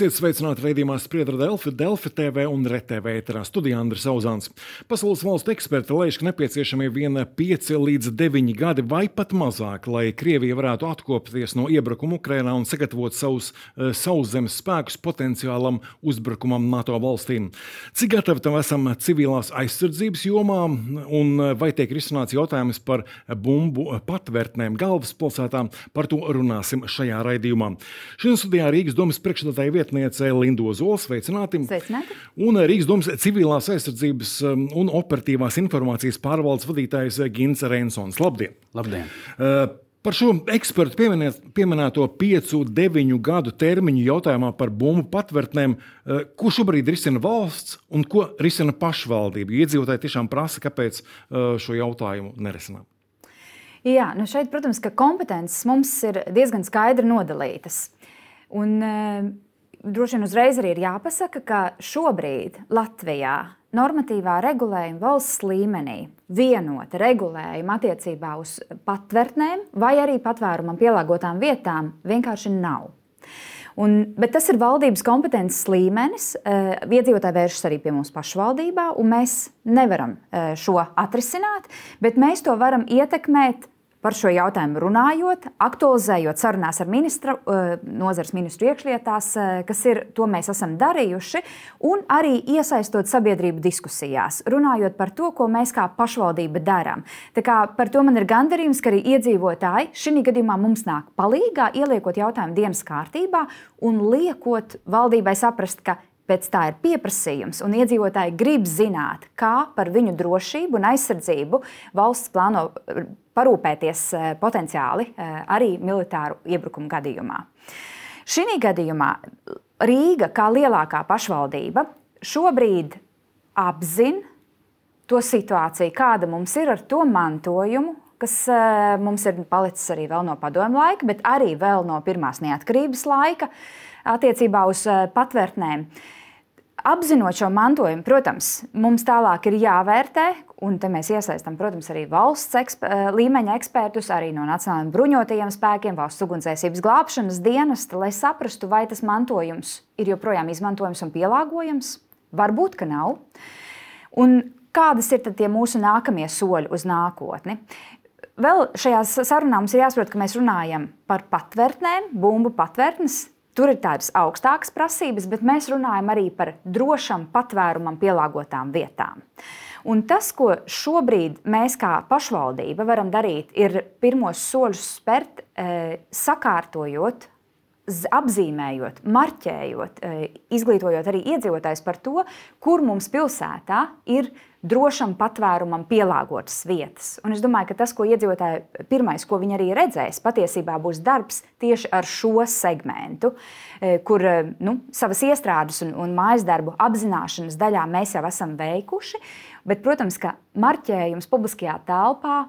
Esiet sveicināti raidījumā Spriedra Delfi, Delfi TV un RTV ēterā studijā Andris Zauzāns. Pasaules valstu eksperti lēš, ka nepieciešami vien 5 līdz 9 gadi vai pat mazāk, lai Krievija varētu atkopties no iebrukuma Ukrainā un sagatavot savus uh, sauszemes spēkus potenciālam uzbrukumam NATO valstīm. Cik gatavi tam esam civilās aizsardzības jomā un eh, vai tiek risināts jautājums par bumbu patvērtnēm galvaspilsētā, par to runāsim šajā raidījumā. Šodien studijā Rīgas domas priekšstādātāja priekšsēdētāja vietniece Linda Ozola. Sveicināti! Sveicināti! Un eh, Rīgas domas civilās aizsardzības um, un operatīvās informācijas pārvaldes vadītājs eh, Gins Rensons. Labdien! Labdien. Uh, Par šo ekspertu pieminēto piecu, deviņu gadu termiņu jautājumā par bumbu patvērtnēm, ko šobrīd risina valsts un ko risina pašvaldība? Iedzīvotāji tiešām prasa, kāpēc šo jautājumu nerisinām. Jā, nu šeit, protams, ka kompetences mums ir diezgan skaidri nodalītas. Un, droši vien uzreiz arī ir jāpasaka, ka šobrīd Latvijā normatīvā regulējuma valsts līmenī vienota regulējuma attiecībā uz patvērtnēm vai arī patvērumam pielāgotām vietām vienkārši nav. Un, bet tas ir valdības kompetences līmenis. Iedzīvotāji vēršas arī pie mums pašvaldībā, un mēs nevaram šo atrisināt, bet mēs to varam ietekmēt par šo jautājumu runājot, aktualizējot sarunās ar ministra, eh, nozares ministru iekšlietās, eh, kas ir to mēs esam darījuši, un arī iesaistot sabiedrību diskusijās, runājot par to, ko mēs kā pašvaldība darām. Par to man ir gandarījums, ka arī iedzīvotāji šī gadījumā mums nāk palīdzīgā, ieliekot jautājumu dienas kārtībā un liekot valdībai saprast, ka pēc tā ir pieprasījums, un iedzīvotāji grib zināt, kā par viņu drošību un aizsardzību valsts plāno eh, parūpēties eh, potenciāli eh, arī militāru iebrukumu gadījumā. Šī gadījumā Rīga, kā lielākā pašvaldība, šobrīd apzina to situāciju, kāda mums ir ar to mantojumu, kas mums ir palicis arī no padomu laika, bet arī no pirmās neatkarības laika attiecībā uz patvērtnēm. Uh, Apzinot šo mantojumu, protams, mums tālāk ir jāvērtē, un te mēs iesaistām, protams, arī valsts eksp eh, līmeņa ekspertus, arī no Nacionālajiem bruņotajiem spēkiem, valsts ugunsdzēsības glābšanas dienesta, lai saprastu, vai tas mantojums ir joprojām izmantojams un pielāgojams. Varbūt, ka nav. Un kādas ir tie mūsu nākamie soļi uz nākotni? Vēl šajā sarunā mums ir jāsaprot, ka mēs runājam par patvērtnēm, bumbu patvērtnes Tur ir tādas augstākas prasības, bet mēs runājam arī par drošam patvērumam pielāgotām vietām. Un tas, ko šobrīd mēs kā pašvaldība varam darīt, ir pirmos soļus spērt, eh, sakārtojot apzīmējot, marķējot, e, izglītojot arī iedzīvotājus par to, kur mums pilsētā ir drošam patvērumam pielāgotas vietas. Un es domāju, ka tas, ko iedzīvotāji pirmais, ko viņi arī redzēs, patiesībā būs darbs tieši ar šo segmentu, e, kur e, nu, savas iestrādes un, un mājas darbu apzināšanas daļā mēs jau esam veikuši. Bet, protams, ka marķējums publiskajā telpā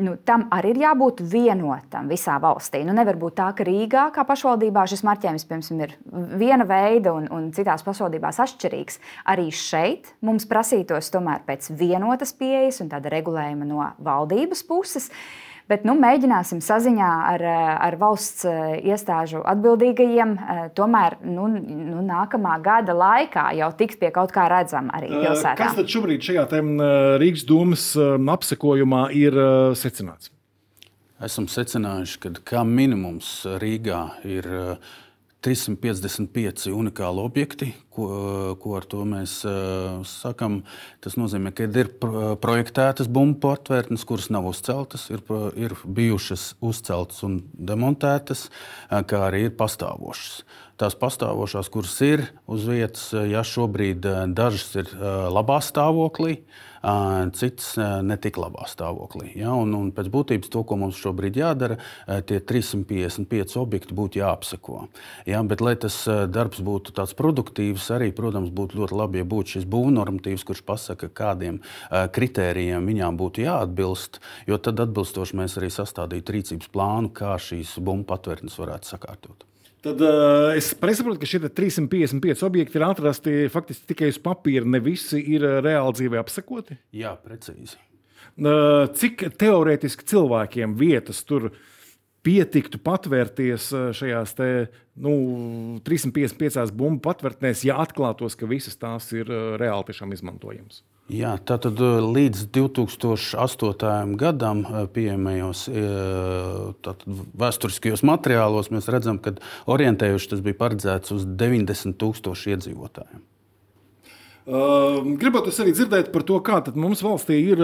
nu, tam arī ir jābūt vienotam visā valstī. Nu, nevar būt tā, ka Rīgā, kā pašvaldībā, šis marķējums piemēram, ir viena veida un, un citās pašvaldībās atšķirīgs. Arī šeit mums prasītos tomēr pēc vienotas pieejas un tāda regulējuma no valdības puses. Uh, Bet nu, mēģināsim saziņā ar, ar valsts eh, iestāžu atbildīgajiem, eh, tomēr nu, nu, nākamā gada laikā jau tikt pie kaut kā redzama arī eh, pilsētā. Kas tad šobrīd šajā Rīgas domas apsekojumā ir secināts? Esam secinājuši, ka kā minimums Rīgā ir 355 unikāli objekti, ko, ko ar to mēs uh, sakam. Tas nozīmē, ka ir projektētas bumbu portvērtnes, kuras nav uzceltas, ir, ir bijušas uzceltas un demontētas, kā arī ir pastāvošas. Tās pastāvošās, kuras ir uz vietas, ja šobrīd dažas ir labā stāvoklī, citas netik labā stāvoklī. Ja? Un, un pēc būtības to, ko mums šobrīd jādara, tie 355 objekti būtu jāapseko. Ja? Bet, lai tas darbs būtu tāds produktīvs, arī, protams, būtu ļoti labi, ja būtu šis būvnormatīvs, kurš pasaka, kādiem kritērijiem viņām būtu jāatbilst, jo tad atbilstoši mēs arī sastādītu rīcības plānu, kā šīs bumbu patvērtnes varētu sakārtot. Tad uh, es saprotu, ka šie 355 objekti ir atrasti faktiski tikai uz papīra. Ne visi ir eh, reāli dzīvē apsakoti. Jā, precīzi. Uh, cik teorētiski cilvēkiem vietas tur pietiktu patvērties šajās te, nu, 355 bumbu patvērtnēs, ja atklātos, ka visas tās ir reāli izmantojamas? Jā, tātad līdz 2008. gadam pieejamajos vēsturiskajos materiālos mēs redzam, ka orientējuši tas bija paredzēts uz 90 tūkstošu iedzīvotājiem. Uh, gribētu arī dzirdēt par to, kā mums valstī ir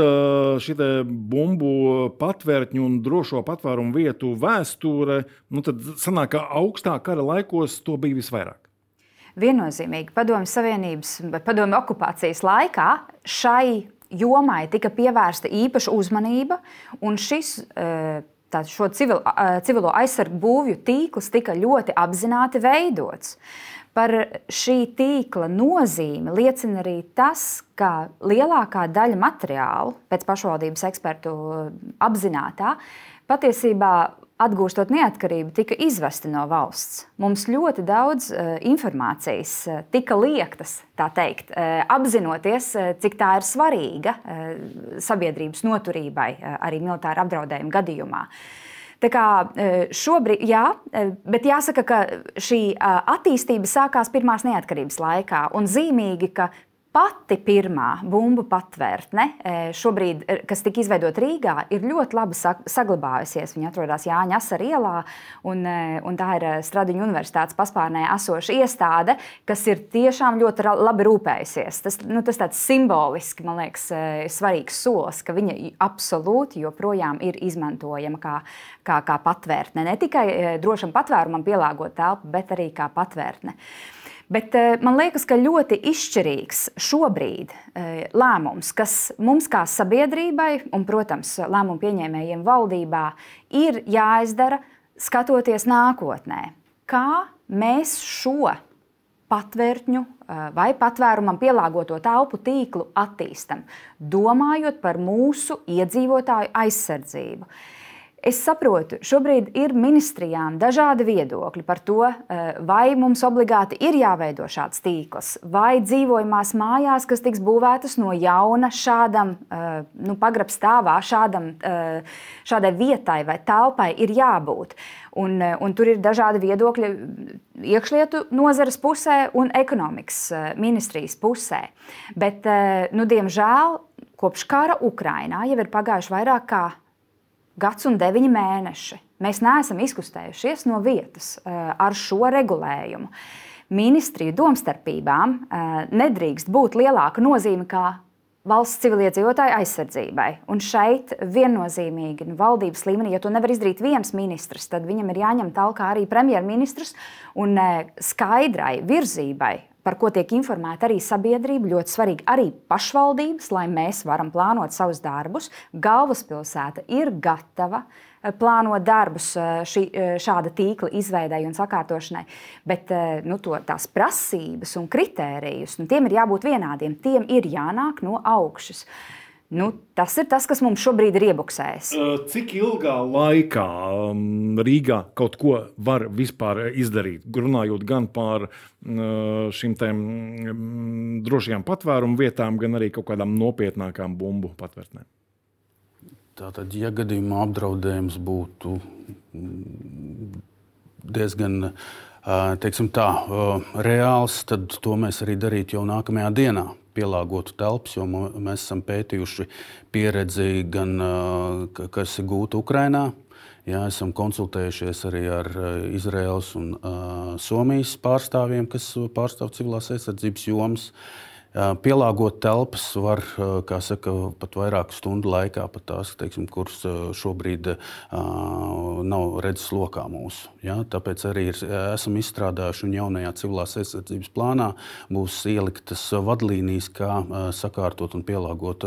šī bumbu patvērtņu un drošo patvērumu vietu vēsture. Nu, tad sanāk, ka augstā kara laikos to bija visvairāk. Viennozīmīgi Padomju Savienības vai Padomju okupācijas laikā šai jomai tika pievērsta īpaša uzmanība, un šis uh, tā, civil, civilo aizsargu būvju tīkls tika ļoti apzināti veidots. Par šī tīkla nozīmi liecina arī tas, ka lielākā daļa materiālu, pēc pašvaldības ekspertu apzinātā, patiesībā atgūstot neatkarību, tika izvesti no valsts. Mums ļoti daudz uh, informācijas uh, tika liektas, tā teikt, uh, apzinoties, uh, cik tā ir svarīga uh, sabiedrības noturībai, uh, arī militāra apdraudējuma gadījumā. Tā kā šobrīd, jā, bet jāsaka, ka šī attīstība sākās pirmās neatkarības laikā. Un zīmīgi, ka Pati pirmā bumbu patvērtne, e, šobrīd, kas tika izveidota Rīgā, ir ļoti labi saglabājusies. Viņa atrodas Jāņa Asara ielā, un, un tā ir Stradiņu universitātes paspārnē esoša iestāde, kas ir tiešām ļoti labi rūpējusies. Tas, nu, tas tāds simboliski, man liekas, svarīgs solis, ka viņa absolūti joprojām ir izmantojama kā, kā, kā patvērtne. Ne tikai drošam patvērumam pielāgot telpu, bet arī kā patvērtne. Bet eh, man liekas, ka ļoti izšķirīgs šobrīd eh, lēmums, kas mums kā sabiedrībai un, protams, lēmumu pieņēmējiem valdībā ir jāizdara skatoties nākotnē. Kā mēs šo patvērtņu eh, vai patvērumam pielāgoto telpu tīklu attīstam, domājot par mūsu iedzīvotāju aizsardzību. Es saprotu, šobrīd ir ministrijām dažādi viedokļi par to, eh, vai mums obligāti ir jāveido šāds tīkls, vai dzīvojamās mājās, kas tiks būvētas no jauna šādam eh, nu, pagrabstāvā, šādam, eh, šādai vietai vai telpai ir jābūt. Un, un tur ir dažādi viedokļi iekšlietu nozares pusē un ekonomikas ministrijas pusē. Bet, nu, diemžēl, kopš kara Ukrainā jau ir pagājuši vairāk kā gads un deviņi mēneši. Mēs neesam izkustējušies no vietas eh, ar šo regulējumu. Ministriju domstarpībām eh, nedrīkst būt lielāka nozīme kā valsts civiliedzīvotāju aizsardzībai. Un šeit viennozīmīgi nu, valdības līmenī, ja to nevar izdarīt viens ministrs, tad viņam ir jāņem tālāk arī premjerministrs un eh, skaidrai virzībai par ko tiek informēta arī sabiedrība, ļoti svarīgi arī pašvaldības, lai mēs varam plānot savus darbus. Galvaspilsēta ir gatava eh, plānot darbus eh, šī, eh, šāda tīkla izveidai un sakārtošanai, bet nu, to, tās prasības un kritērijus, nu, tiem ir jābūt vienādiem, tiem ir jānāk no augšas. Nu, tas ir tas, kas mums šobrīd ir iebuksējis. Cik ilgā laikā Rīgā kaut ko var vispār izdarīt? Runājot gan par šīm drošajām patvērumu vietām, gan arī kaut kādām nopietnākām bumbu patvērtnēm. Tātad, ja gadījumā apdraudējums būtu diezgan teiksim, tā, reāls, tad to mēs arī darītu jau nākamajā dienā pielāgotu telpas, jo mēs esam pētījuši pieredzi, gan, kas ir gūta Ukrajinā. Jā, esam konsultējušies arī ar Izraels un uh, Somijas pārstāvjiem, kas pārstāv civilās aizsardzības jomas. Uh, Pielāgot telpas var saka, pat vairāku stundu laikā, pat tās, teiksim, kuras šobrīd nav redzes lokā mūsu. Ja? Tāpēc arī ir, esam izstrādājuši un jaunajā civilās aizsardzības plānā būs ieliktas vadlīnijas, kā sakārtot un pielāgot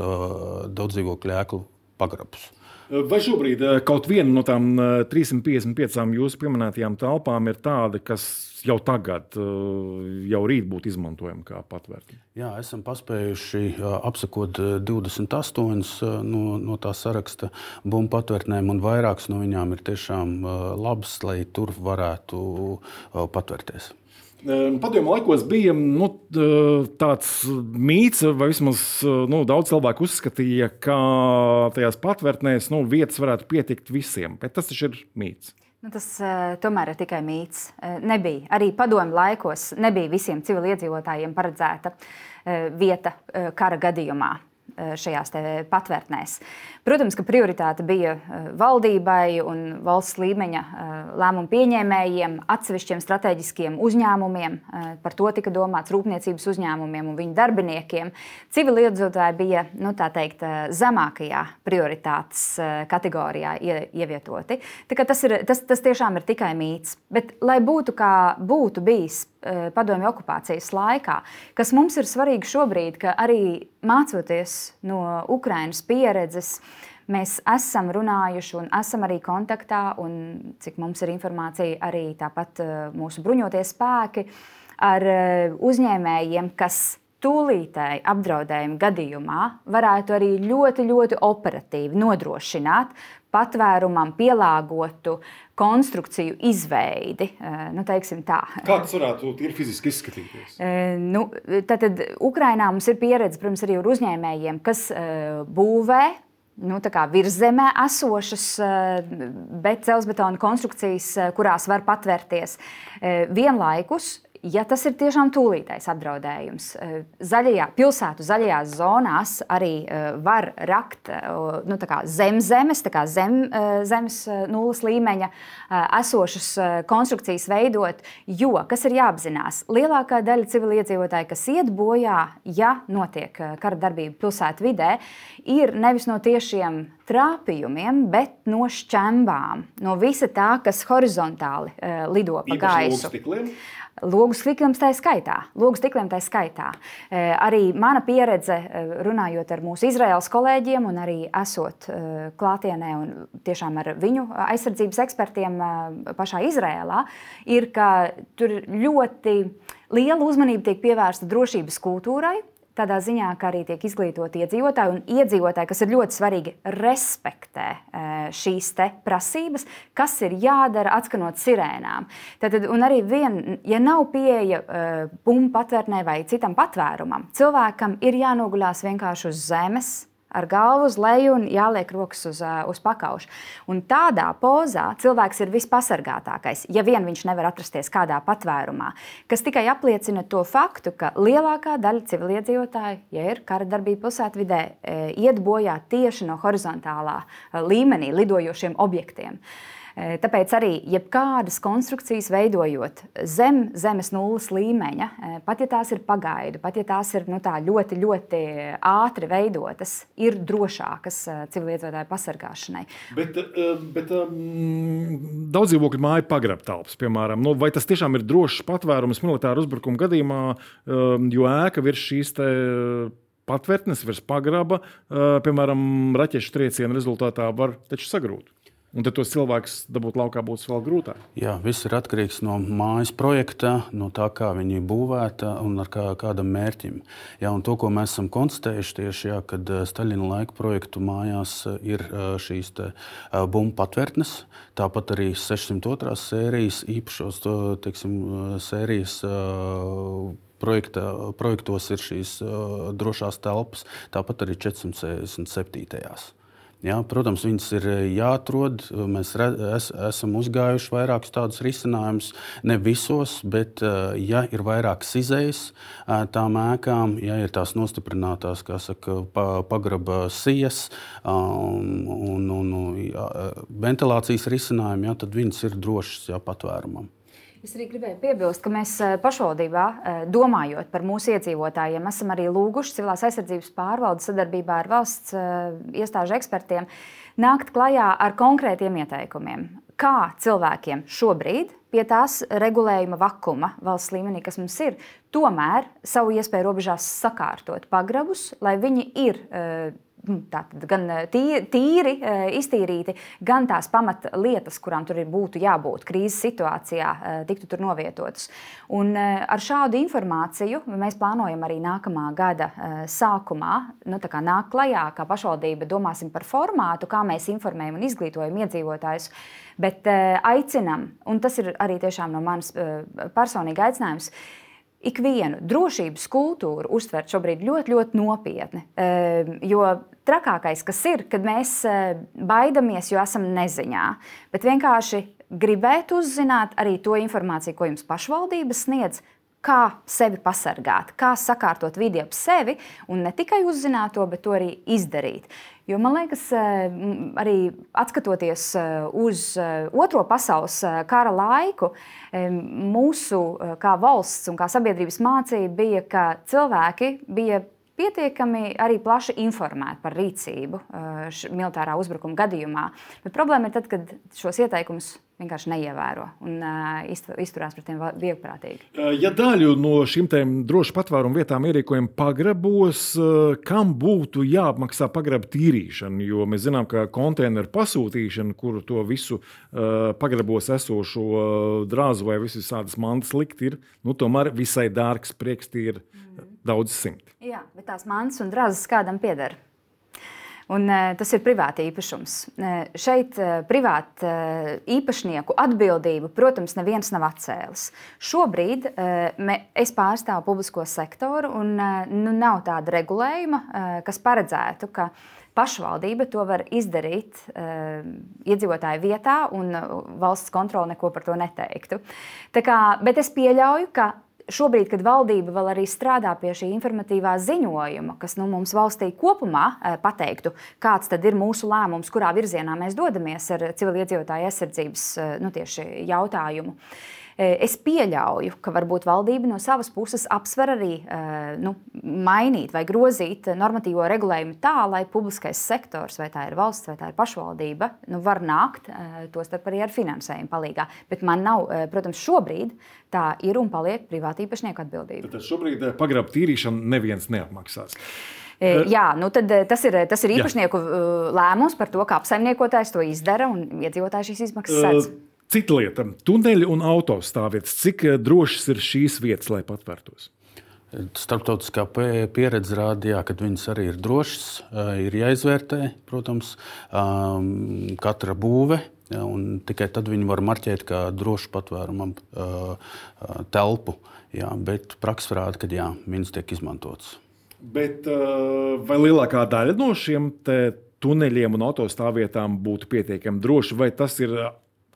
daudzdzīvokļu ēklu pagrabus. Vai šobrīd kaut viena no tām 355 jūsu pieminētajām telpām ir tāda, kas jau tagad, eh, jau rīt būtu izmantojama kā patvērta? Jā, esam paspējuši apsakot 28 no, no tā saraksta bumbu patvērtnēm, un vairākas no viņām ir tiešām labas, lai tur varētu patvērties. Padomju laikos bija nu, tāds mīts, vai vismaz nu, daudz cilvēku uzskatīja, ka tajās patvērtnēs nu, vietas varētu pietikt visiem. Bet tas taču ir mīts. Nu, tas uh, tomēr ir tikai mīts. Uh, nebija. Arī padomju laikos nebija visiem civiliedzīvotājiem paredzēta uh, vieta uh, kara gadījumā. Eh, šajās patvērtnēs. Protams, ka prioritāte bija eh, valdībai un valsts līmeņa eh, lēmumu pieņēmējiem, atsevišķiem strateģiskiem uzņēmumiem. Par to tika domāts rūpniecības uzņēmumiem un viņu darbiniekiem. Civiliedzīvotāji bija nu, teikt, zemākajā prioritātes kategorijā ievietoti. Tas, ir, tas, tas tiešām ir tikai mīts. Bet, lai būtu kā būtu bijis padomju okupācijas laikā, kas mums ir svarīgi šobrīd, ka arī mācoties no Ukrainas pieredzes, mēs esam runājuši un esam arī kontaktā, un cik mums ir informācija, arī tāpat mūsu bruņotie spēki ar uzņēmējiem, kas tūlītēji apdraudējuma gadījumā varētu arī ļoti, ļoti operatīvi nodrošināt patvērumam pielāgotu konstrukciju izveidi. Eh, nu, Kā tas varētu fiziski izskatīties? Eh, nu, tad, tad Ukrainā mums ir pieredze, protams, arī ar uzņēmējiem, kas eh, būvē nu, virzemē esošas, bet dzelzbetona konstrukcijas, kurās var patvērties vienlaikus ja tas ir tiešām tūlītais apdraudējums, eh, zaļajā, pilsētu zaļajās zonās arī eh, var rakt eh, nu, zem zemes, zem zemes nulles līmeņa esošas konstrukcijas veidot, jo, kas ir jāapzinās, lielākā daļa civiliedzīvotāji, kas iet bojā, ja notiek kara darbība pilsētu vidē, ir nevis no tiešiem trāpījumiem, bet no šķembām, no visa tā, kas horizontāli lido pa gaisu. Logu stikliem tā skaitā. Logu stikliem tā skaitā. E, arī mana pieredze, e, runājot ar mūsu Izraels kolēģiem, un arī esot e, klātienē un tiešām ar viņu aizsardzības ekspertiem pašā Izrēlā, ir, ka tur ļoti liela uzmanība tiek pievērsta drošības kultūrai, tādā ziņā, ka arī tiek izglītoti iedzīvotāji, un iedzīvotāji, kas ir ļoti svarīgi, respektē e, šīs prasības, kas ir jādara atskanot sirēnām. Tad, un arī, vien, ja nav pieeja bumbu e, patvērtnē vai citam patvērumam, cilvēkam ir jānoguļās vienkārši uz zemes ar galvu uz leju un jāliek rokas uz, uz pakauša. Un tādā pozā cilvēks ir vispasargātākais, ja vien viņš nevar atrasties kādā patvērumā, kas tikai apliecina to faktu, ka lielākā daļa civiliedzīvotāju, ja ir kara darbība pilsētvidē, iet bojā tieši no horizontālā līmenī lidojošiem objektiem. Eh, tāpēc arī jebkādas konstrukcijas veidojot zem zemes nulles līmeņa, pat ja tās ir pagaidu, pat ja tās ir nu, ļoti, ļoti ātri veidotas, ir drošākas civiliedzīvotāju pasargāšanai. Bet, bet um, daudz dzīvokļu māju pagrabtelpas, piemēram, nu, vai tas tiešām ir drošs patvērums militāru uzbrukumu gadījumā, um, jo ēka virs šīs patvērtnes, virs pagraba, uh, piemēram, raķešu trieciena rezultātā var taču sagrūt. Un tad tos cilvēkus dabūt laukā būs vēl grūtāk. Jā, viss ir atkarīgs no mājas projekta, no tā, kā viņi ir būvēta un ar kā, kādam mērķim. Jā, un to, ko mēs esam konstatējuši tieši, jā, kad eh, Staļina laika projektu mājās eh, ir eh, šīs te, bumbu patvērtnes, tāpat arī 602. sērijas īpašos teiksim, sērijas. Projekta, projektos ir šīs drošās telpas, tāpat arī 467. Jā, protams, viņas ir eh, jāatrod. Mēs re, es, esam uzgājuši vairākus tādus risinājumus, ne visos, bet, eh, ja ir vairākas izējas eh, tām ēkām, ja ir tās nostiprinātās, saka, pagraba sijas un, un, un jā, ventilācijas risinājumi, jā, tad viņas ir drošas jā, patvērumam. Es arī gribēju piebilst, ka mēs eh, pašvaldībā, eh, domājot par mūsu iedzīvotājiem, esam arī lūguši civilās aizsardzības pārvaldes sadarbībā ar valsts eh, iestāžu ekspertiem nākt klajā ar konkrētiem ieteikumiem. Kā cilvēkiem šobrīd, pie tās regulējuma vakuma valsts līmenī, kas mums ir, tomēr savu iespēju robežās sakārtot pagrabus, lai viņi ir Nu, tātad gan eh, tīri, tīri eh, iztīrīti, gan tās pamatlietas, kurām tur būtu jābūt krīzes situācijā, eh, tiktu tur novietotas. Un ar šādu informāciju mēs plānojam arī nākamā gada sākumā nu, nākt klajā, kā pašvaldība domāsim par formātu, kā mēs informējam un izglītojam iedzīvotājus. Bet aicinam, un tas ir arī no manas personīga aicinājums, ikvienu drošības kultūru uztvert šobrīd ļoti, ļoti nopietni. Ehm, jo trakākais, kas ir, kad mēs eh, baidamies, jo esam neziņā, bet vienkārši gribētu uzzināt arī to informāciju, ko jums pašvaldības sniedz, kā sevi pasargāt, kā sakārtot vidi ap sevi un ne tikai uzzināt to, bet to arī izdarīt. Jo man liekas, arī skatoties uz Otro pasaules kara laiku, mūsu kā valsts un kā sabiedrības mācība bija, ka cilvēki bija pietiekami arī plaši informēti par rīcību militārā uzbrukuma gadījumā. Bet problēma ir tad, kad šos ieteikumus vienkārši neievēro un izturās pret tiem viegprātīgi. Ja daļu no šīm drošu patvērumu vietām ierīkojam pagrabos, kam būtu jāapmaksā pagraba tīrīšana? Jo mēs zinām, ka konteineru pasūtīšana, kur to visu pagrabos esošo drāzu vai visas mantas likt, ir nu, tomēr visai dārgs prieks, tie ir daudz simti. Jā, bet tās mantas un drāzes kādam pieder. Un, uh, tas ir privāti īpašums. Uh, šeit privāti uh, īpašnieku atbildību, protams, neviens nav atcēlis. Šobrīd me, es pārstāvu publisko sektoru, un nu, nav tāda regulējuma, kas paredzētu, ka pašvaldība to var izdarīt iedzīvotāju vietā, un valsts kontrole neko par to neteiktu. Tā kā, bet es pieļauju, ka Šobrīd, kad valdība vēl arī strādā pie šī informatīvā ziņojuma, kas nu, mums valstī kopumā e, pateiktu, kāds tad ir mūsu lēmums, kurā virzienā mēs dodamies ar civiliedzīvotāju aizsardzības e, nu, jautājumu. Eh, es pieļauju, ka varbūt valdība no savas puses apsver arī eh, nu, mainīt vai grozīt normatīvo regulējumu tā, lai publiskais sektors, vai tā ir valsts vai tā ir pašvaldība, nu, var nākt eh, to starp arī ar finansējumu palīdzību. Bet man nav, protams, šobrīd tā ir un paliek privāta īpašnieka atbildība. Tad šobrīd pagraba tīrīšanu neviens neapmaksās. Jā, nu tad tas ir, tas ir īpašnieku Jā. lēmums par to, kā apsaimniekotājs to izdara un iedzīvotāji šīs izmaksas sedz. Uh, Cita lieta - tuneļi un autostāvvietas. Cik eh, drošas ir šīs vietas, lai patvērtos? Starptautiskā pieredze rāda, ka viņas arī ir drošas, eh, ir jāizvērtē, protams, um, katra būve. Ja, tikai tad viņi var marķēt kā drošu patvērumam telpu. Jā, bet praksa rāda, ka jā, viņas tiek izmantotas. Bet, vai lielākā daļa no šiem tuneļiem un autostāvvietām būtu pietiekami droši, vai tas ir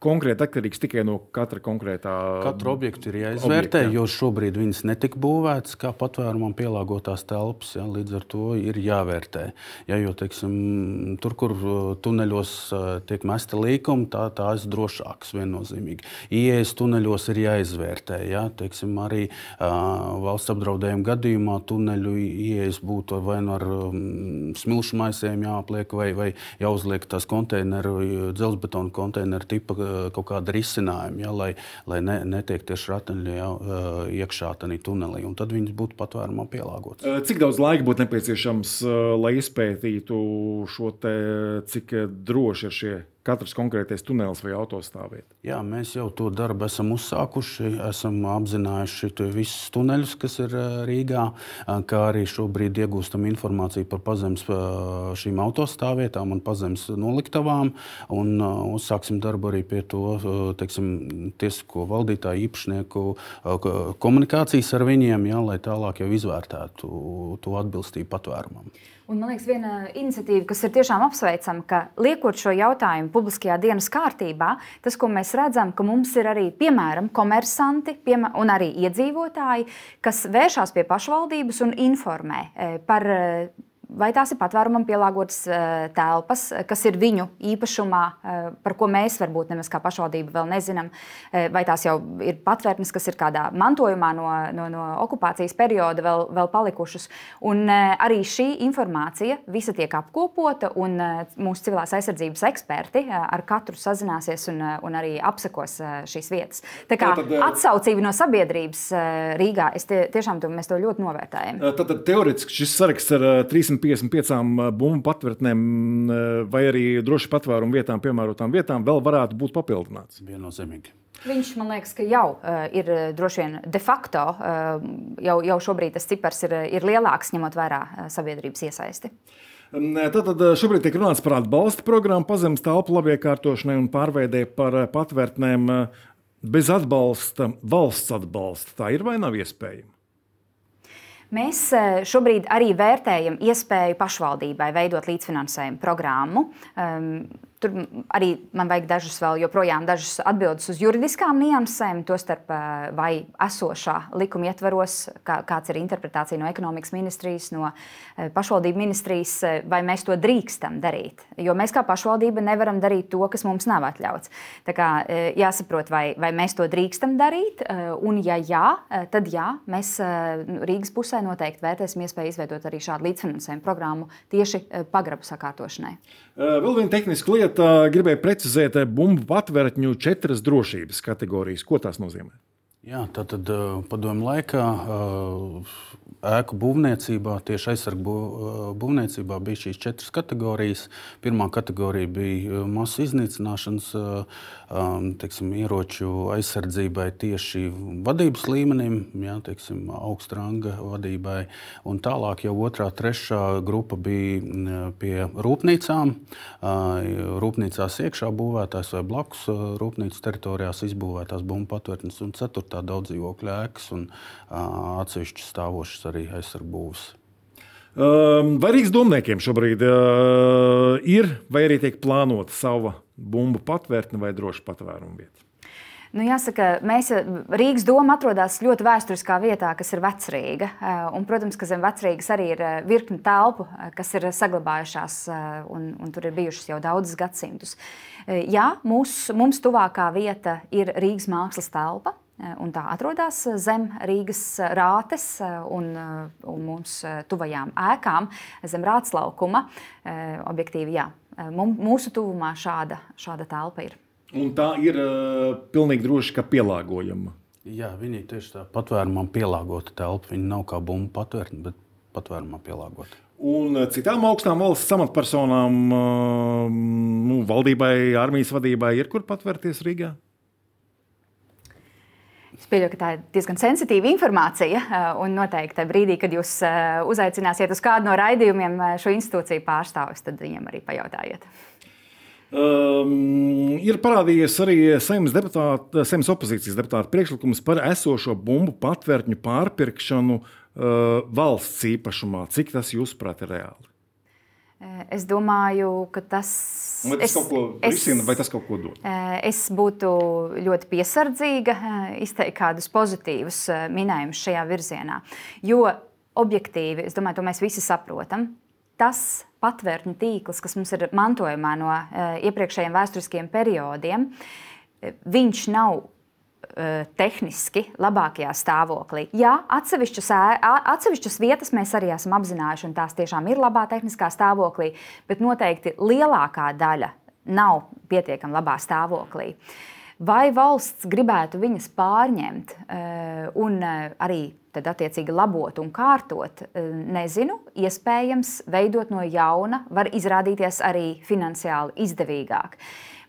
konkrēti atkarīgs tikai no katra konkrētā. Katru objektu ir jāizvērtē, objekta, jā. jo šobrīd viņas netika būvētas kā patvērumam pielāgotās telpas. Ja, līdz ar to ir jāvērtē. Ja, jo, teiksim, tur, kur uh, tuneļos uh, tiek mesti līkumi, tā, tā ir drošāks viennozīmīgi. Ieejas tuneļos ir jāizvērtē. Ja, teiksim, arī uh, valsts apdraudējuma gadījumā tuneļu ieejas būtu vai nu ar um, smilšu maisiem jāapliek, vai, vai jāuzliek tās konteineru, dzelzbetona konteineru tipa kaut kāda risinājuma, ja, lai, lai ne, netiek tieši ratiņi ja, iekšā tajā tunelī. Tad viņas būtu patvērumā pielāgotas. Cik daudz laika būtu nepieciešams, lai izpētītu šo te, cik droši ir šie katrs konkrētais tunelis vai autostāvvieta? Jā, mēs jau to darbu esam uzsākuši. Esam apzinājuši visus tuneļus, kas ir Rīgā, kā arī šobrīd iegūstam informāciju par pazemes šīm autostāvvietām un pazemes noliktavām. Un uzsāksim darbu arī pie to teiksim, tiesisko valdītāju īpašnieku komunikācijas ar viņiem, jā, lai tālāk jau izvērtētu to atbilstību patvērumam. Un, man liekas, viena iniciatīva, kas ir tiešām apsveicama, ka liekot šo jautājumu publiskajā dienas kārtībā, tas, ko mēs redzam, ka mums ir arī, piemēram, komersanti piemēram, un arī iedzīvotāji, kas vēršas pie pašvaldības un informē eh, par eh, vai tās ir patvērumam pielāgotas uh, telpas, kas ir viņu īpašumā, uh, par ko mēs varbūt nemaz kā pašvaldība vēl nezinām, vai tās jau ir patvērtnes, kas ir kādā mantojumā no, no, no okupācijas perioda vēl, vēl palikušas. Un arī šī informācija visa tiek apkopota, un mūsu civilās aizsardzības eksperti ar katru sazināsies un, un arī apsekos šīs vietas. Tā kā tad, atsaucība no sabiedrības Rīgā, tie, tiešām to, mēs to ļoti novērtējam. Tad, tad teorētiski šis saraksts ar 300 155 bumbu patvērtnēm vai arī droši patvērumu vietām, piemērotām vietām, vēl varētu būt papildināts. Viennozīmīgi. Viņš man liekas, ka jau uh, ir droši vien de facto, uh, jau, jau šobrīd tas cipars ir, ir lielāks, ņemot vērā uh, sabiedrības iesaisti. Tātad šobrīd tiek runāts par atbalsta programmu pazemes telpu labiekārtošanai un pārveidē par patvērtnēm bez atbalsta, valsts atbalsta. Tā ir vai nav iespējama? Mēs e, šobrīd arī vērtējam iespēju pašvaldībai veidot līdzfinansējumu programmu. Tur arī man vajag dažas vēl joprojām dažas atbildes uz juridiskām niansēm, tostarp eh, vai esošā likuma ietvaros, kā, kāds ir interpretācija no ekonomikas ministrijas, no eh, pašvaldību ministrijas, eh, vai mēs to drīkstam darīt. Jo mēs kā pašvaldība nevaram darīt to, kas mums nav atļauts. Tā kā jāsaprot, vai, vai mēs to drīkstam darīt, un ja jā, tad jā, mēs Rīgas pusē noteikti vērtēsim iespēju izveidot arī šādu līdzfinansējumu programmu tieši pagrabu sakārtošanai. Vēl viena tehniska lieta, gribēju precizēt, bumbu patvērtņu četras drošības kategorijas. Ko tās nozīmē? Jā, tā tad padomju laikā ēku būvniecībā, tieši aizsargu būvniecībā bija šīs četras kategorijas. Pirmā kategorija bija masu iznīcināšanas teiksim, ieroču aizsardzībai tieši vadības līmenim, jā, teiksim, augstranga vadībai. Un tālāk jau otrā, trešā grupa bija pie rūpnīcām. Rūpnīcās iekšā būvētās vai blakus rūpnīcas teritorijās izbūvētās bumbu patvērtnes. Un ceturtā tā daudz dzīvokļu ēkas un atsevišķi stāvošas arī aizsargbūves. Vai Rīgas domniekiem šobrīd uh, ir vai arī tiek plānota sava bumbu patvērtne vai droša patvēruma vieta? Nu, jāsaka, mēs, Rīgas doma atrodas ļoti vēsturiskā vietā, kas ir Vecrīga. Un, protams, ka zem Vecrīgas arī ir virkni telpu, kas ir saglabājušās, un, un tur ir bijušas jau daudzus gadsimtus. Jā, mūs, mums tuvākā vieta ir Rīgas mākslas telpa. Eh, un tā atrodas zem Rīgas rātes eh, un, eh, un mums tuvajām ēkām, zem rāts laukuma. Objektīvi, jā, mūsu tuvumā šāda, šāda telpa ir. Un tā ir pilnīgi droši, ka pielāgojama. Jā, viņi ir tieši tā patvērumam pielāgota telpa. Viņa nav kā bumbu patvērta, bet patvērumam pielāgota. Un citām augstām valsts amatpersonām, nu, valdībai, armijas vadībai ir kur patvērties Rīgā? Es pieļauju, ka tā ir diezgan sensitīva informācija. Eh, un noteikti brīdī, kad jūs eh, uzaicināsiet uz kādu no raidījumiem eh, šo institūciju pārstāvis, tad viņam arī pajautājiet. Um, ir parādījies arī saimnes, deputāta, saimnes opozīcijas deputāta priekšlikums par esošo bumbu patvērtņu pārpirkšanu uh, valsts īpašumā. Cik tas, jūsuprāt, ir reāli? Eh, es domāju, ka tas, vai tas es, kaut ko risina, vai tas kaut ko dod. Eh, es būtu ļoti piesardzīga eh, izteikt kādus pozitīvus minējumus šajā virzienā. Jo objektīvi, es domāju, to mēs visi saprotam. Tas patvērtņu tīkls, kas mums ir mantojumā no iepriekšējiem vēsturiskiem periodiem, viņš nav tehniski labākajā stāvoklī. Jā, atsevišķas, atsevišķas vietas mēs arī esam apzinājuši, un tās tiešām ir labā tehniskā stāvoklī, bet noteikti lielākā daļa nav pietiekami labā stāvoklī. Vai valsts gribētu viņas pārņemt un arī tad attiecīgi labot un kārtot, nezinu, iespējams, veidot no jauna, var izrādīties arī finansiāli izdevīgāk.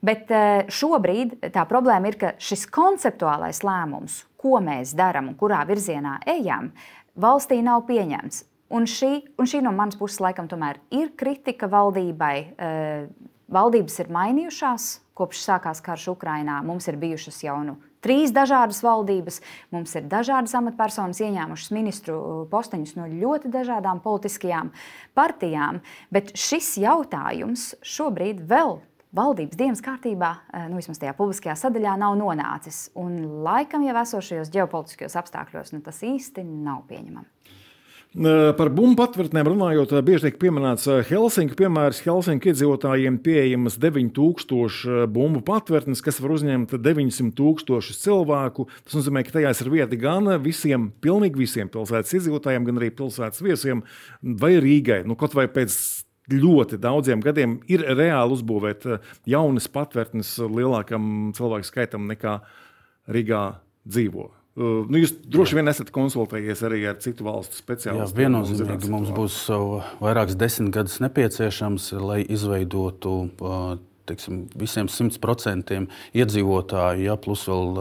Bet eh, šobrīd tā problēma ir, ka šis konceptuālais lēmums, ko mēs darām un kurā virzienā ejam, valstī nav pieņemts. Un šī, un šī no manas puses laikam tomēr ir kritika valdībai. Eh, valdības ir mainījušās kopš sākās karš Ukrainā. Mums ir bijušas jau nu, trīs dažādas valdības, mums ir dažādas amatpersonas ieņēmušas ministru posteņus no ļoti dažādām politiskajām partijām. Bet šis jautājums šobrīd vēl valdības dienas kārtībā, eh, nu, vismaz tajā publiskajā sadaļā, nav nonācis. Un laikam jau esošajos ģeopolitiskajos apstākļos nu, tas īsti nav pieņemami. Par bumbu patvērtnēm runājot, bieži tiek pieminēts Helsinku piemērs. Helsinku iedzīvotājiem pieejamas 9000 bumbu patvērtnes, kas var uzņemt 900 tūkstošus cilvēku. Tas nozīmē, ka tajās ir vieta gan visiem, pilnīgi visiem pilsētas iedzīvotājiem, gan arī pilsētas viesiem vai Rīgai. Nu, kaut vai pēc ļoti daudziem gadiem ir reāli uzbūvēt eh, jaunas patvērtnes lielākam cilvēku skaitam nekā Rīgā dzīvo. Uh, nu, jūs droši vien esat konsultējies arī ar citu valstu speciālistiem. Jā, viennozīmīgi mums būs vairākas desmit gadus nepieciešams, lai izveidotu teiksim, visiem 100% iedzīvotāju, ja, plus vēl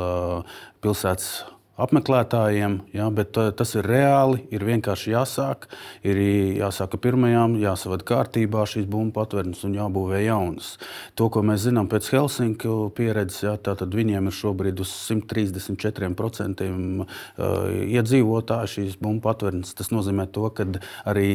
pilsētas apmeklētājiem, ja, bet tas ir reāli, ir vienkārši jāsāk. Ir jāsāk ar pirmajām, jāsavada kārtībā šīs bumbu patvērnes un jābūvē jaunas. To, ko mēs zinām pēc Helsinku pieredzes, ja, tad viņiem ir šobrīd uz 134% iedzīvotāji šīs bumbu patvērnes. Tas nozīmē to, ka arī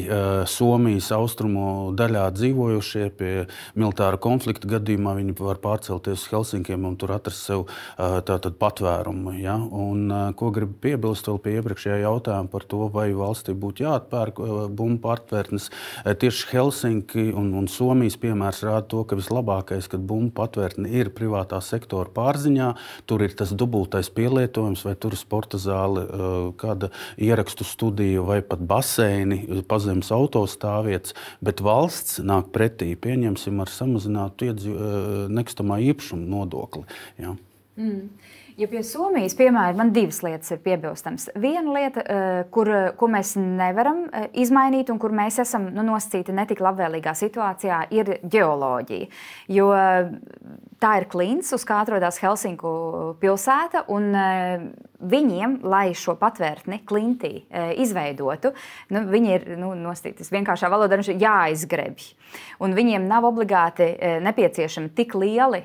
Somijas austrumu daļā dzīvojušie pie militāra konflikta gadījumā viņi var pārcelties uz Helsinkiem un tur atrast sev tātad, patvērumu. Ja? Un, ko gribu piebilst vēl pie iepriekšējā jautājuma par to, vai valstī būtu jāatpērk bumbu patvērtnes. Tieši Helsinki un, un Somijas piemērs rāda to, ka vislabākais, kad bumbu patvērtne ir privātā sektora pārziņā, tur ir tas dubultais pielietojums, vai tur ir sporta zāle, kāda ierakstu studija vai pat baseini, pazemes autostāvvietas, bet valsts nāk pretī, pieņemsim, ar samazinātu nekustamā īpašuma nodokli. Ja. Mm. Ja pie Somijas, piemēram, man divas lietas ir piebilstamas. Viena lieta, eh, kur, ko mēs nevaram eh, izmainīt, un kur mēs esam nu, nosacīti netik labvēlīgā situācijā, ir geoloģija. Jo eh, tā ir klints, uz kā atrodas Helsinku pilsēta. Viņiem, lai šo patvērtni klintī izveidotu, nu, viņi ir nu, nostīti vienkāršā valodā jāizgrebj. Un viņiem nav obligāti nepieciešami tik lieli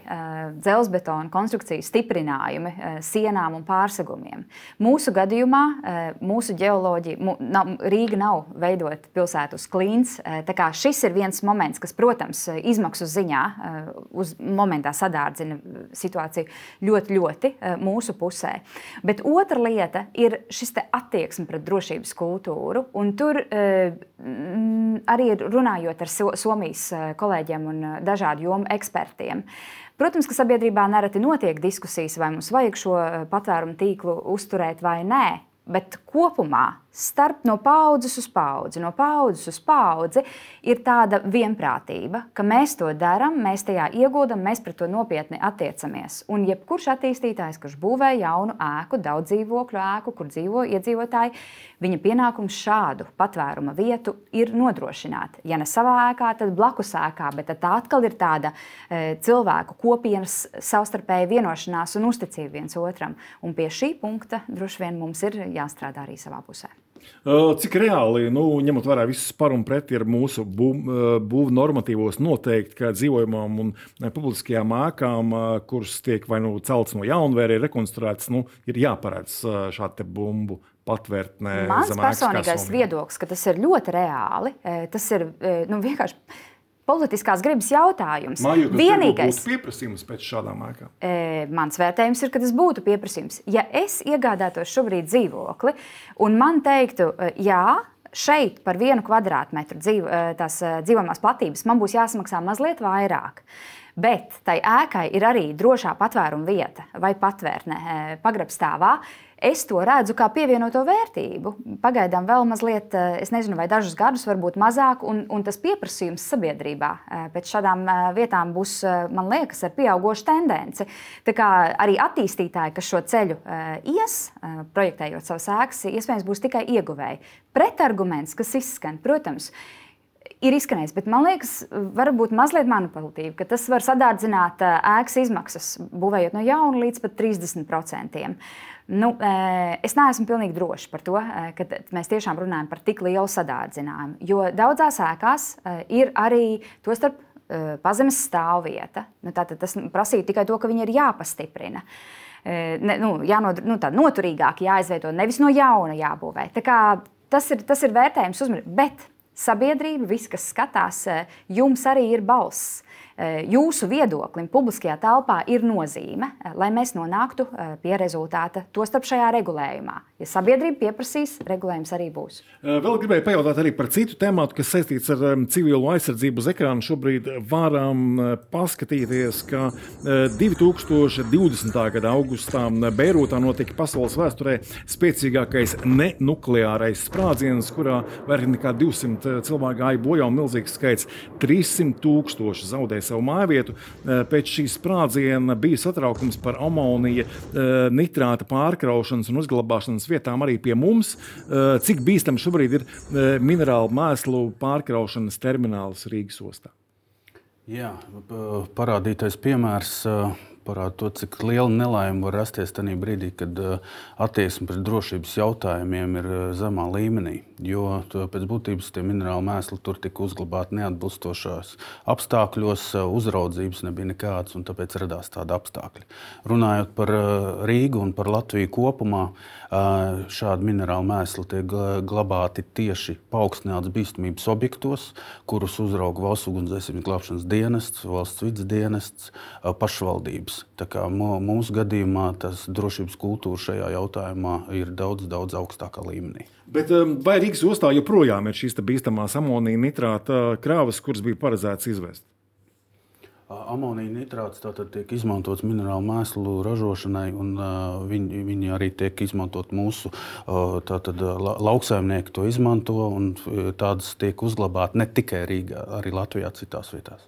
dzelzbetona konstrukciju stiprinājumi Eh, sienām un pārsegumiem. Mūsu gadījumā eh, mūsu ģeoloģija, Rīga nav veidota pilsētu uz klīns. Eh, šis ir viens moments, kas, protams, izmaksu ziņā uz momentā sadārdzina situāciju ļoti, ļoti mūsu pusē. Bet otra lieta ir šis attieksme pret drošības kultūru. Un tur arī runājot ar Somijas kolēģiem un dažādu jomu ekspertiem. Protams, ka sabiedrībā nereti notiek diskusijas, vai mums vajag šo eh, patvērumu tīklu uzturēt vai nē, bet kopumā starp no paudzes uz paudzi, no paudzes uz paudzi, ir tāda vienprātība, ka mēs to darām, mēs tajā ieguldam, mēs pret to nopietni attiecamies. Un jebkurš attīstītājs, kurš būvē jaunu ēku, daudz dzīvokļu ēku, kur dzīvo iedzīvotāji, viņa pienākums šādu patvēruma vietu ir nodrošināt. Ja ne savā ēkā, tad blakus ēkā, bet tā atkal ir tāda e, cilvēku kopienas savstarpēja vienošanās un uzticība viens otram. Un pie šī punkta droši vien mums ir jāstrādā arī savā pusē. Cik reāli, nu, ņemot vērā visus par un pret, ir mūsu būvniecības normatīvos noteikti, ka dzīvojamām un publiskajām ēkām, kuras tiek vai nu celtas no jauna, vai arī rekonstruētas, nu, ir jāparedz šāda bumbu patvērtnē. Mans personīgais viedoklis, ka tas ir ļoti reāli. Tas ir nu, vienkārši politiskās gribas jautājums. Māju, Vienīgais pieprasījums pēc šādām ēkām. E, mans vērtējums ir, ka tas būtu pieprasījums. Ja es iegādātos šobrīd dzīvokli un man teiktu, e, jā, šeit par vienu kvadrātmetru dzīv, e, tās e, dzīvojamās platības man būs jāsamaksā mazliet vairāk. Bet tai ēkai ir arī drošā patvēruma vieta vai patvērne pagrabstāvā. Es to redzu kā pievienoto vērtību. Pagaidām vēl mazliet, eh, es nezinu, vai dažus gadus, varbūt mazāk, un, un tas pieprasījums sabiedrībā eh, pēc šādām eh, vietām būs, man liekas, ar pieaugušu tendenci. Tā kā arī attīstītāji, kas šo ceļu ies, projektējot savas ēkas, iespējams būs tikai ieguvēji. Pretarguments, kas izskan, protams, ir izskanējis, bet man liekas, varbūt mazliet manipulatīvi, ka tas var sadārdzināt ēkas izmaksas, būvējot no jauna līdz pat 30%. Nu, es neesmu pilnīgi drošs par to, ka mēs tiešām runājam par tik lielu sadārdzinājumu. Jo daudzās ēkās ir arī to starp pazemes stāvvieta. Nu, tas prasīja tikai to, ka viņi ir jāpastiprina. Ne, nu, jānod, nu, tā noturīgāk jāizveido, nevis no jauna jābūvē. Tas ir, tas ir vērtējums uzmanību. Bet sabiedrība, visi, kas skatās, jums arī ir balss. Eh, jūsu viedoklim publiskajā telpā ir nozīme, eh, lai mēs nonāktu eh, pie rezultāta, tostarp šajā regulējumā. Ja sabiedrība pieprasīs, regulējums arī būs. Vēl gribēju pajautāt arī par citu tēmu, kas saistīts ar civilo aizsardzību uz ekrāna. Šobrīd varam paskatīties, ka 2020. gada augustā Beirūtā notika pasaules vēsturē spēcīgākais nenukleārais sprādziens, kurā vairāk nekā 200 cilvēku gāja bojā un milzīgs skaits - 300 tūkstoši zaudēja savu mājvietu. Eh, pēc šīs sprādziena bija satraukums par amonija eh, nitrāta pārkraušanas un uzglabāšanas vietām arī pie mums. Eh, cik bīstami šobrīd ir minerālu mēslu pārkraušanas termināls Rīgas ostā? Jā, parādītais piemērs parāda to, cik liela nelaime var rasties tajā brīdī, kad attieksme pret drošības jautājumiem ir zemā līmenī. Jo pēc būtības tie minerāli mēsli tur tika uzglabāti neatbilstošās apstākļos, uzraudzības nebija nekādas, un tāpēc radās tādi apstākļi. Runājot par Rīgu un par Latviju kopumā, šādi minerāli mēsli tiek glabāti tieši paaugstināts bīstamības objektos, kurus uzrauga valsts ugunsdzēsības glābšanas dienests, valsts vidas dienests, pašvaldības. Tā kā mūsu gadījumā tas drošības kultūra šajā jautājumā ir daudz, daudz augstākā līmenī. Bet vai Rīgas ostā joprojām ir šīs bīstamās amonija nitrāta krāvas, kuras bija paredzētas izvest? Amonija nitrāts tiek izmantots minerālu mēslu ražošanai, un uh, viņi, viņi arī tiek izmantot mūsu uh, tātad, la, lauksaimnieki to izmanto. Tādas tiek uzglabātas ne tikai Rīgā, arī Latvijā, citās vietās.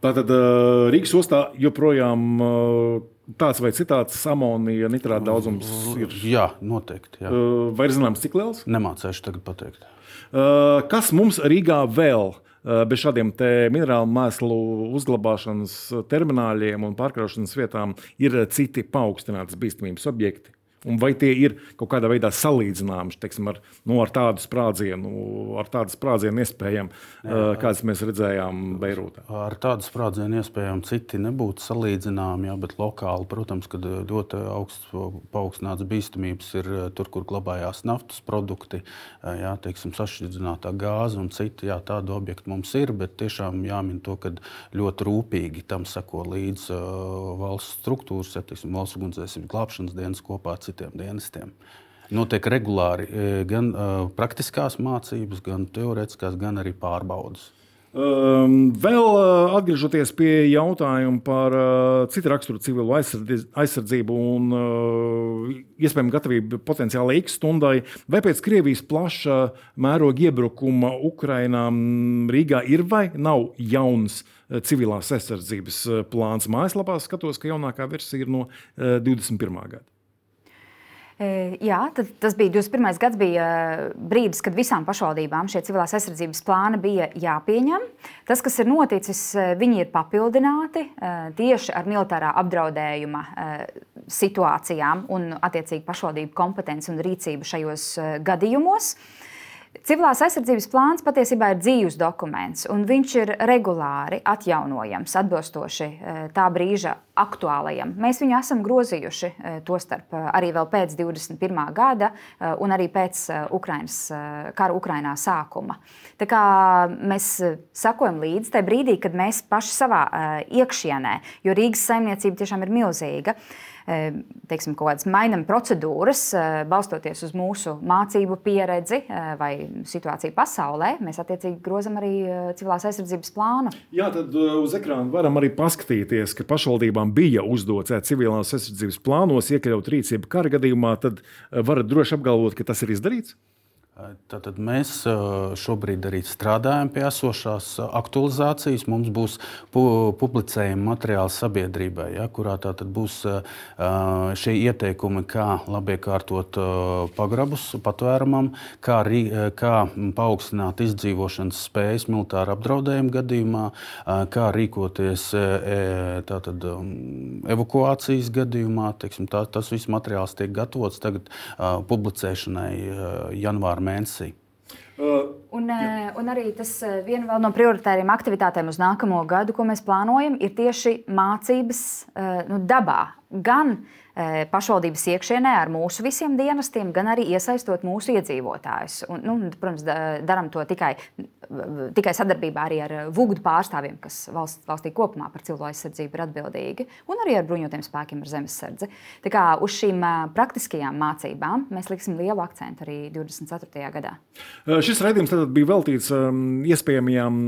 Tātad uh, Rīgas ostā joprojām uh, tāds vai citāds amonija nitrāta daudzums ir. Jā, noteikti. Jā. Vai ir zināms, cik liels? Nemācīšu tagad pateikt. Kas mums Rīgā vēl bez šādiem minerālu mēslu uzglabāšanas termināļiem un pārkraušanas vietām ir citi paaugstinātas bīstamības objekti? Un vai tie ir kaut kādā veidā salīdzināmi teiksim, ar, nu, ar tādu sprādzienu, ar tādu sprādzienu iespējām, kādas mēs redzējām Beirūtā? Ar tādu sprādzienu iespējām citi nebūtu salīdzināmi, jā, bet lokāli, protams, kad ļoti augsts paaugstināts bīstamības ir tur, kur glabājās naftas produkti, jā, teiksim, sašķidrinātā gāze un citi. Jā, tādu objektu mums ir, bet tiešām jāmin to, ka ļoti rūpīgi tam seko līdz uh, valsts struktūras, ja, teiksim, valsts ugunsdzēsības glābšanas dienas kopā citiem dienestiem. Notiek regulāri gan uh, praktiskās mācības, gan teorētiskās, gan arī pārbaudas. Um, vēl uh, atgriežoties pie jautājuma par uh, citu raksturu civilu aizsardzību un uh, iespējamu gatavību potenciāli X stundai, vai pēc Krievijas plaša mēroga iebrukuma Ukrainā Rīgā ir vai nav jauns civilās aizsardzības plāns? Mājaslapā skatos, ka jaunākā versija ir no uh, 21. gada. Jā, tas bija 21. gads, bija brīdis, kad visām pašvaldībām šie civilās aizsardzības plāni bija jāpieņem. Tas, kas ir noticis, viņi ir papildināti tieši ar militārā apdraudējuma situācijām un attiecīgi pašvaldību kompetenci un rīcību šajos gadījumos. Civilās aizsardzības plāns patiesībā ir dzīves dokuments, un viņš ir regulāri atjaunojams, atbilstoši e, tā brīža aktuālajam. Mēs viņu esam grozījuši, e, tostarp e, arī pēc 21. gada, un arī pēc Ukrainas, kara Ukrainā sākuma. Tā kā mēs sakojam līdzi tajā brīdī, kad mēs paši savā iekšienē, jo Rīgas saimniecība tiešām ir milzīga teiksim, kaut kādas mainām procedūras, balstoties uz mūsu mācību pieredzi vai situāciju pasaulē, mēs attiecīgi grozam arī civilās aizsardzības plānu. Jā, tad uz ekrāna varam arī paskatīties, ka pašvaldībām bija uzdots civilās aizsardzības plānos iekļaut rīcību kara gadījumā. Tad varat droši apgalvot, ka tas ir izdarīts. Tātad mēs šobrīd arī strādājam pie esošās aktualizācijas. Mums būs pu publicējuma materiāls sabiedrībai, ja, kurā būs šie ieteikumi, kā labi iekārtot pagrabus patvērumam, kā, rī, kā paaugstināt izdzīvošanas spējas militāra apdraudējuma gadījumā, kā rīkoties tātad, evakuācijas gadījumā. Teiksim, tā, tas viss materiāls tiek gatavots tagad publicēšanai janvāra mēnesī. Uh, un, jā. un arī tas viena no prioritāriem aktivitātēm uz nākamo gadu, ko mēs plānojam, ir tieši mācības nu, dabā. Gan uh, pašvaldības iekšienē ar mūsu visiem dienestiem, gan arī iesaistot mūsu iedzīvotājus. Un, nu, protams, darām to tikai, tikai sadarbībā arī ar VUGD pārstāvjiem, kas valsts, valstī kopumā par cilvēku aizsardzību ir atbildīgi, un arī ar bruņotiem spēkiem, ar zemesardzi. Tā kā uz šīm praktiskajām mācībām mēs liksim lielu akcentu arī 24. gadā. Šis raidījums bija veltīts iespējamajām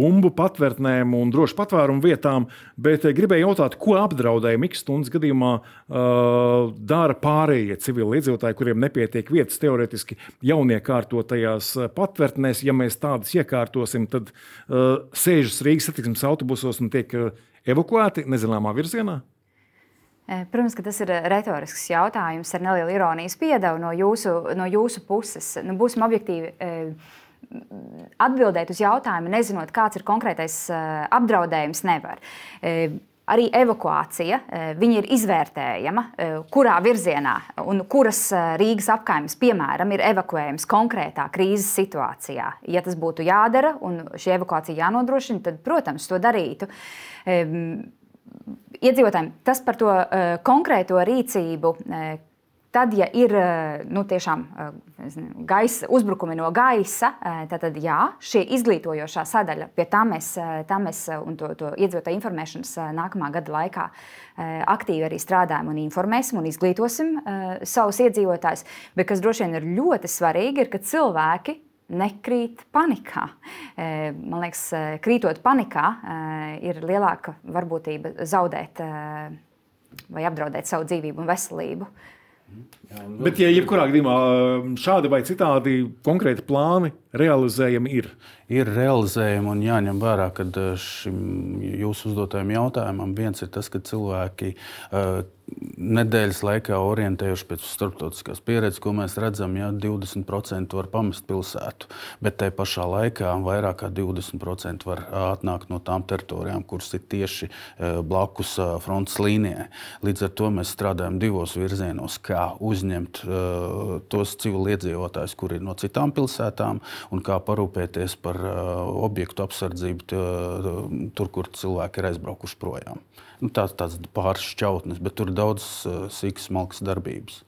bumbu patvērtnēm un drošu patvērumu vietām, bet gribēju jautāt, ko apdraudēja Mikls stundas gadījumā uh, dara pārējie civili iedzīvotāji, kuriem nepietiek vietas teorētiski jauniekārtotajās patvērtnēs. Ja mēs tādas iekārtosim, tad uh, sēžas Rīgas satiksmes autobusos un tiek uh, evakuēti nezināmā virzienā. Protams, ka tas ir retorisks jautājums ar nelielu ironijas piedevu no jūsu, no jūsu puses. Nu, būsim objektīvi atbildēt uz jautājumu, nezinot, kāds ir konkrētais apdraudējums, nevar. Arī evakuācija ir izvērtējama, kurā virzienā un kuras Rīgas apgājums, piemēram, ir evakuējams konkrētā krīzes situācijā. Ja tas būtu jādara un šī evakuācija jānodrošina, tad, protams, to darītu. Iedzīvotājiem tas par to konkrēto rīcību, Tad, ja ir eh, nu, tiešām eh, gaisa, uzbrukumi no gaisa, eh, tad, jā, šī izglītojošā sadaļa, pie tā mēs, tā mēs un to, to iedzīvotāju informēšanas nākamā gada laikā aktīvi arī strādājam un informēsim un izglītosim savus iedzīvotājus. Bet kas droši vien ir ļoti svarīgi, ir, ka cilvēki nekrīt panikā. Man liekas, krītot panikā, ir lielāka varbūtība zaudēt vai apdraudēt savu dzīvību un veselību. Jā, Bet, ja jebkurā gadījumā šādi vai citādi konkrēti plāni realizējami ir, ir realizējami un jāņem vērā, ka eh, šim jūsu uzdotajam jautājumam viens ir tas, ka cilvēki uh, nedēļas laikā orientējuši pēc starptautiskās pieredzes, ko mēs redzam, ja 20% var pamest pilsētu, bet tajā pašā laikā vairāk kā 20% var atnākt no tām teritorijām, kuras ir tieši blakus frontes līnijai. Līdz ar to mēs strādājam divos virzienos, kā uzņemt tos civiliedzīvotājus, kuri ir no citām pilsētām, un kā parūpēties par objektu apsardzību tur, kur cilvēki ir aizbraukuši projām. Nu, tāds, tāds pāris šķautnes, bet tur ir daudz sīkas, smalkas darbības.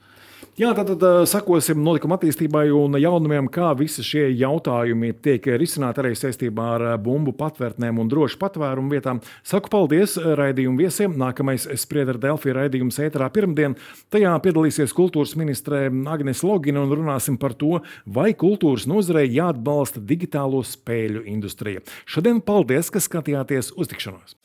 Jā, tad, tad sakosim notikuma attīstībai un jaunumiem, kā visi šie jautājumi tiek risināti arī saistībā ar bumbu patvērtnēm un drošu patvērumu vietām. Saku paldies raidījumu viesiem. Nākamais spriedra Delfija raidījums ēterā pirmdien. Tajā piedalīsies kultūras ministre Agnes Logina un runāsim par to, vai kultūras nozarei jāatbalsta digitālo spēļu industrija. Šodien paldies, ka skatījāties uz tikšanos!